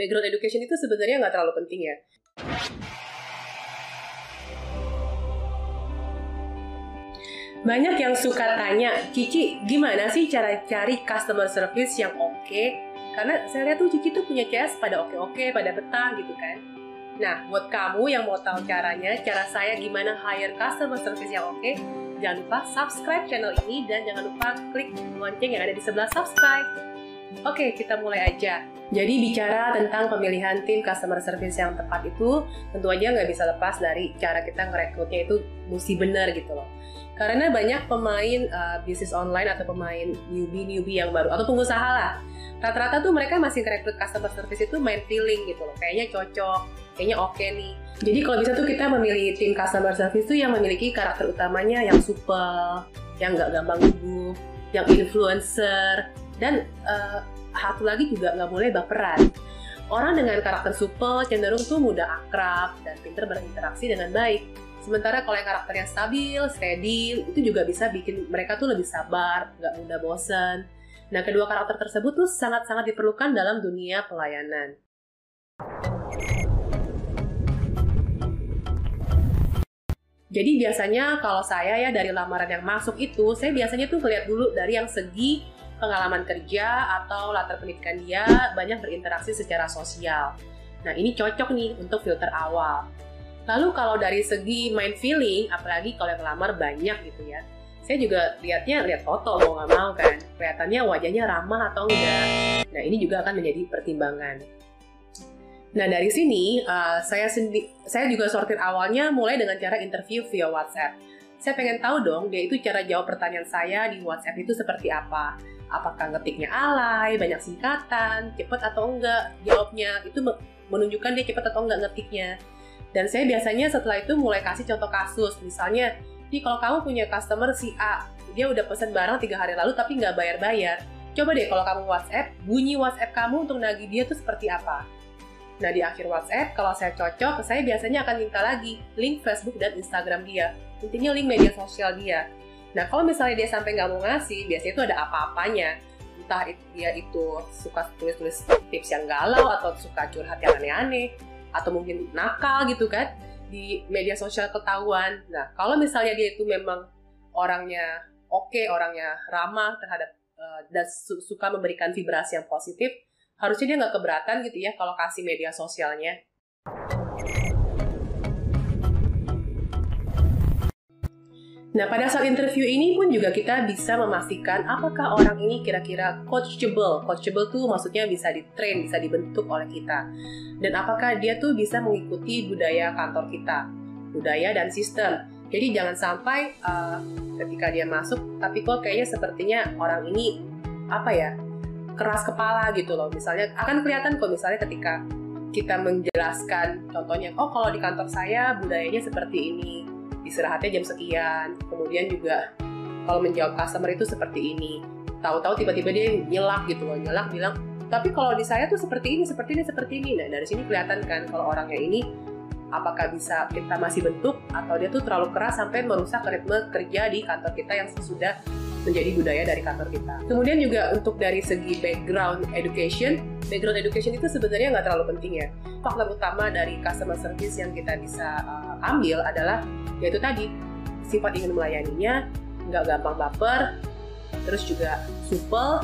background education itu sebenarnya nggak terlalu penting ya. Banyak yang suka tanya, Cici, gimana sih cara cari customer service yang oke? Okay? Karena saya lihat tuh Cici tuh punya CS pada oke-oke, pada betah gitu kan. Nah, buat kamu yang mau tahu caranya, cara saya gimana hire customer service yang oke, okay, jangan lupa subscribe channel ini dan jangan lupa klik lonceng yang ada di sebelah subscribe. Oke, kita mulai aja. Jadi bicara tentang pemilihan tim customer service yang tepat itu, tentu aja nggak bisa lepas dari cara kita ngerekrutnya itu mesti benar gitu loh. Karena banyak pemain uh, bisnis online atau pemain newbie-newbie yang baru atau pengusaha lah. Rata-rata tuh mereka masih ngerekrut customer service itu main feeling gitu loh. Kayaknya cocok, kayaknya oke okay nih. Jadi kalau bisa tuh kita memilih tim customer service tuh yang memiliki karakter utamanya yang supel, yang nggak gampang gugup, yang influencer, dan uh, satu lagi juga nggak boleh baperan. Orang dengan karakter supel cenderung tuh mudah akrab dan pintar berinteraksi dengan baik Sementara kalau yang karakternya stabil, steady, itu juga bisa bikin mereka tuh lebih sabar, nggak mudah bosan. Nah, kedua karakter tersebut tuh sangat-sangat diperlukan dalam dunia pelayanan. Jadi biasanya kalau saya ya dari lamaran yang masuk itu, saya biasanya tuh ngeliat dulu dari yang segi pengalaman kerja atau latar pendidikan dia banyak berinteraksi secara sosial. Nah ini cocok nih untuk filter awal. Lalu kalau dari segi mind feeling, apalagi kalau yang lamar banyak gitu ya, saya juga lihatnya lihat foto mau nggak mau kan, kelihatannya wajahnya ramah atau enggak. Nah ini juga akan menjadi pertimbangan. Nah dari sini uh, saya saya juga sortir awalnya mulai dengan cara interview via WhatsApp. Saya pengen tahu dong dia itu cara jawab pertanyaan saya di WhatsApp itu seperti apa. Apakah ngetiknya alay, banyak singkatan, cepat atau enggak jawabnya itu menunjukkan dia cepat atau enggak ngetiknya. Dan saya biasanya setelah itu mulai kasih contoh kasus, misalnya, nih kalau kamu punya customer si A, dia udah pesen barang tiga hari lalu tapi nggak bayar-bayar. Coba deh kalau kamu WhatsApp, bunyi WhatsApp kamu untuk nagih dia tuh seperti apa. Nah di akhir WhatsApp, kalau saya cocok, saya biasanya akan minta lagi link Facebook dan Instagram dia. Intinya link media sosial dia. Nah kalau misalnya dia sampai nggak mau ngasih, biasanya itu ada apa-apanya. Entah dia itu suka tulis-tulis tips yang galau atau suka curhat yang aneh-aneh atau mungkin nakal gitu kan di media sosial ketahuan. Nah, kalau misalnya dia itu memang orangnya oke, okay, orangnya ramah terhadap uh, dan su suka memberikan vibrasi yang positif, harusnya dia nggak keberatan gitu ya kalau kasih media sosialnya. Nah, pada saat interview ini pun juga kita bisa memastikan apakah orang ini kira-kira coachable. Coachable tuh maksudnya bisa ditrain, bisa dibentuk oleh kita. Dan apakah dia tuh bisa mengikuti budaya kantor kita, budaya dan sistem. Jadi jangan sampai uh, ketika dia masuk, tapi kok kayaknya sepertinya orang ini apa ya keras kepala gitu loh. Misalnya akan kelihatan kok misalnya ketika kita menjelaskan contohnya, oh kalau di kantor saya budayanya seperti ini, istirahatnya jam sekian. Kemudian juga kalau menjawab customer itu seperti ini. Tahu-tahu tiba-tiba dia nyelak gitu loh nyelak bilang tapi kalau di saya tuh seperti ini seperti ini seperti ini. Nah dari sini kelihatan kan kalau orangnya ini apakah bisa kita masih bentuk atau dia tuh terlalu keras sampai merusak ritme kerja di kantor kita yang sudah menjadi budaya dari kantor kita. Kemudian juga untuk dari segi background education, background education itu sebenarnya nggak terlalu penting ya. Faktor utama dari customer service yang kita bisa uh, ambil adalah yaitu tadi sifat ingin melayaninya, nggak gampang baper, terus juga supel,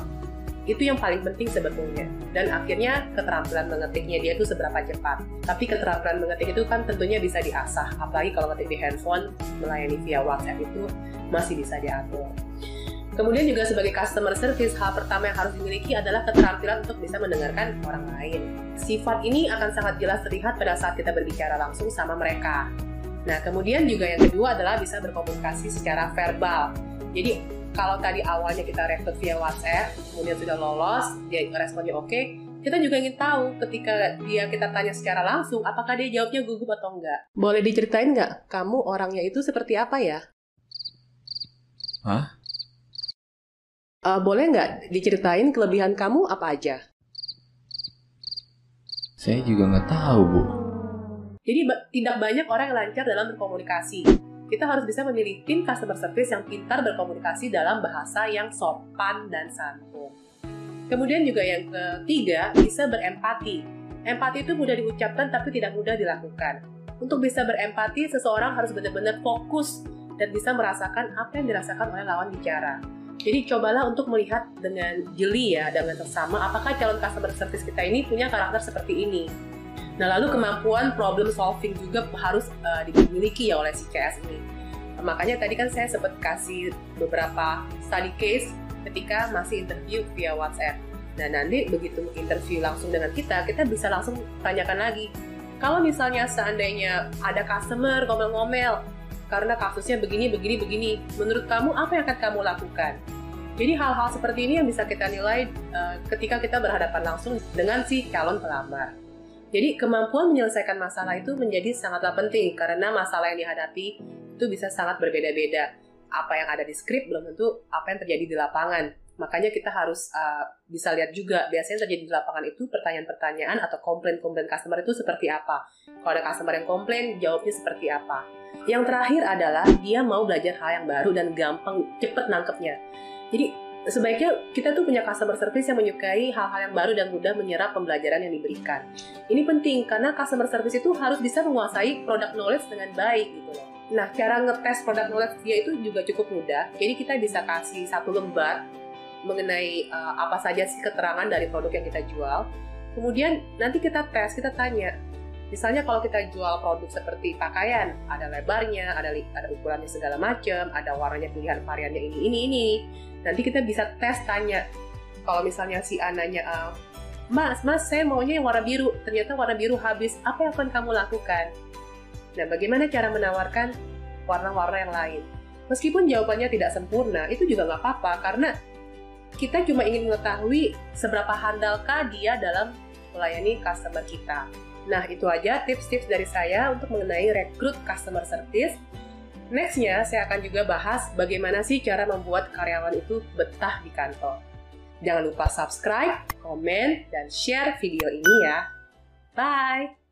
itu yang paling penting sebetulnya. Dan akhirnya keterampilan mengetiknya dia itu seberapa cepat. Tapi keterampilan mengetik itu kan tentunya bisa diasah, apalagi kalau ngetik di handphone, melayani via WhatsApp itu masih bisa diatur. Kemudian juga sebagai customer service, hal pertama yang harus dimiliki adalah keterampilan untuk bisa mendengarkan orang lain. Sifat ini akan sangat jelas terlihat pada saat kita berbicara langsung sama mereka. Nah, kemudian juga yang kedua adalah bisa berkomunikasi secara verbal. Jadi, kalau tadi awalnya kita rekrut via WhatsApp, kemudian sudah lolos, dia responnya oke, kita juga ingin tahu ketika dia kita tanya secara langsung, apakah dia jawabnya gugup atau enggak. Boleh diceritain nggak, kamu orangnya itu seperti apa ya? Hah? Uh, boleh nggak diceritain kelebihan kamu apa aja? Saya juga nggak tahu, Bu. Jadi tidak banyak orang yang lancar dalam berkomunikasi. Kita harus bisa memilih tim customer service yang pintar berkomunikasi dalam bahasa yang sopan dan santun. Kemudian juga yang ketiga, bisa berempati. Empati itu mudah diucapkan tapi tidak mudah dilakukan. Untuk bisa berempati, seseorang harus benar-benar fokus dan bisa merasakan apa yang dirasakan oleh lawan bicara. Jadi cobalah untuk melihat dengan jeli ya, dengan seksama, apakah calon customer service kita ini punya karakter seperti ini. Nah lalu kemampuan problem solving juga harus uh, dimiliki ya oleh si CS ini. Makanya tadi kan saya sempat kasih beberapa study case ketika masih interview via WhatsApp. Nah nanti begitu interview langsung dengan kita, kita bisa langsung tanyakan lagi. Kalau misalnya seandainya ada customer ngomel-ngomel karena kasusnya begini, begini, begini, menurut kamu apa yang akan kamu lakukan? Jadi hal-hal seperti ini yang bisa kita nilai uh, ketika kita berhadapan langsung dengan si calon pelamar. Jadi kemampuan menyelesaikan masalah itu menjadi sangatlah penting karena masalah yang dihadapi itu bisa sangat berbeda-beda. Apa yang ada di skrip belum tentu apa yang terjadi di lapangan Makanya kita harus uh, bisa lihat juga biasanya terjadi di lapangan itu pertanyaan-pertanyaan atau komplain-komplain customer itu seperti apa. Kalau ada customer yang komplain, jawabnya seperti apa. Yang terakhir adalah dia mau belajar hal yang baru dan gampang, cepet nangkepnya. Jadi sebaiknya kita tuh punya customer service yang menyukai hal-hal yang baru dan mudah menyerap pembelajaran yang diberikan. Ini penting karena customer service itu harus bisa menguasai product knowledge dengan baik gitu loh. Nah, cara ngetes product knowledge dia itu juga cukup mudah. Jadi kita bisa kasih satu lembar mengenai uh, apa saja sih keterangan dari produk yang kita jual. Kemudian nanti kita tes, kita tanya. Misalnya kalau kita jual produk seperti pakaian, ada lebarnya, ada ada ukurannya segala macam, ada warnanya pilihan variannya ini ini ini. Nanti kita bisa tes tanya. Kalau misalnya si ananya uh, Mas, Mas, saya maunya yang warna biru. Ternyata warna biru habis. Apa yang akan kamu lakukan? Nah, bagaimana cara menawarkan warna-warna yang lain? Meskipun jawabannya tidak sempurna, itu juga nggak apa-apa karena kita cuma ingin mengetahui seberapa handalkah dia dalam melayani customer kita. Nah, itu aja tips-tips dari saya untuk mengenai rekrut customer service. Nextnya, saya akan juga bahas bagaimana sih cara membuat karyawan itu betah di kantor. Jangan lupa subscribe, komen, dan share video ini ya. Bye!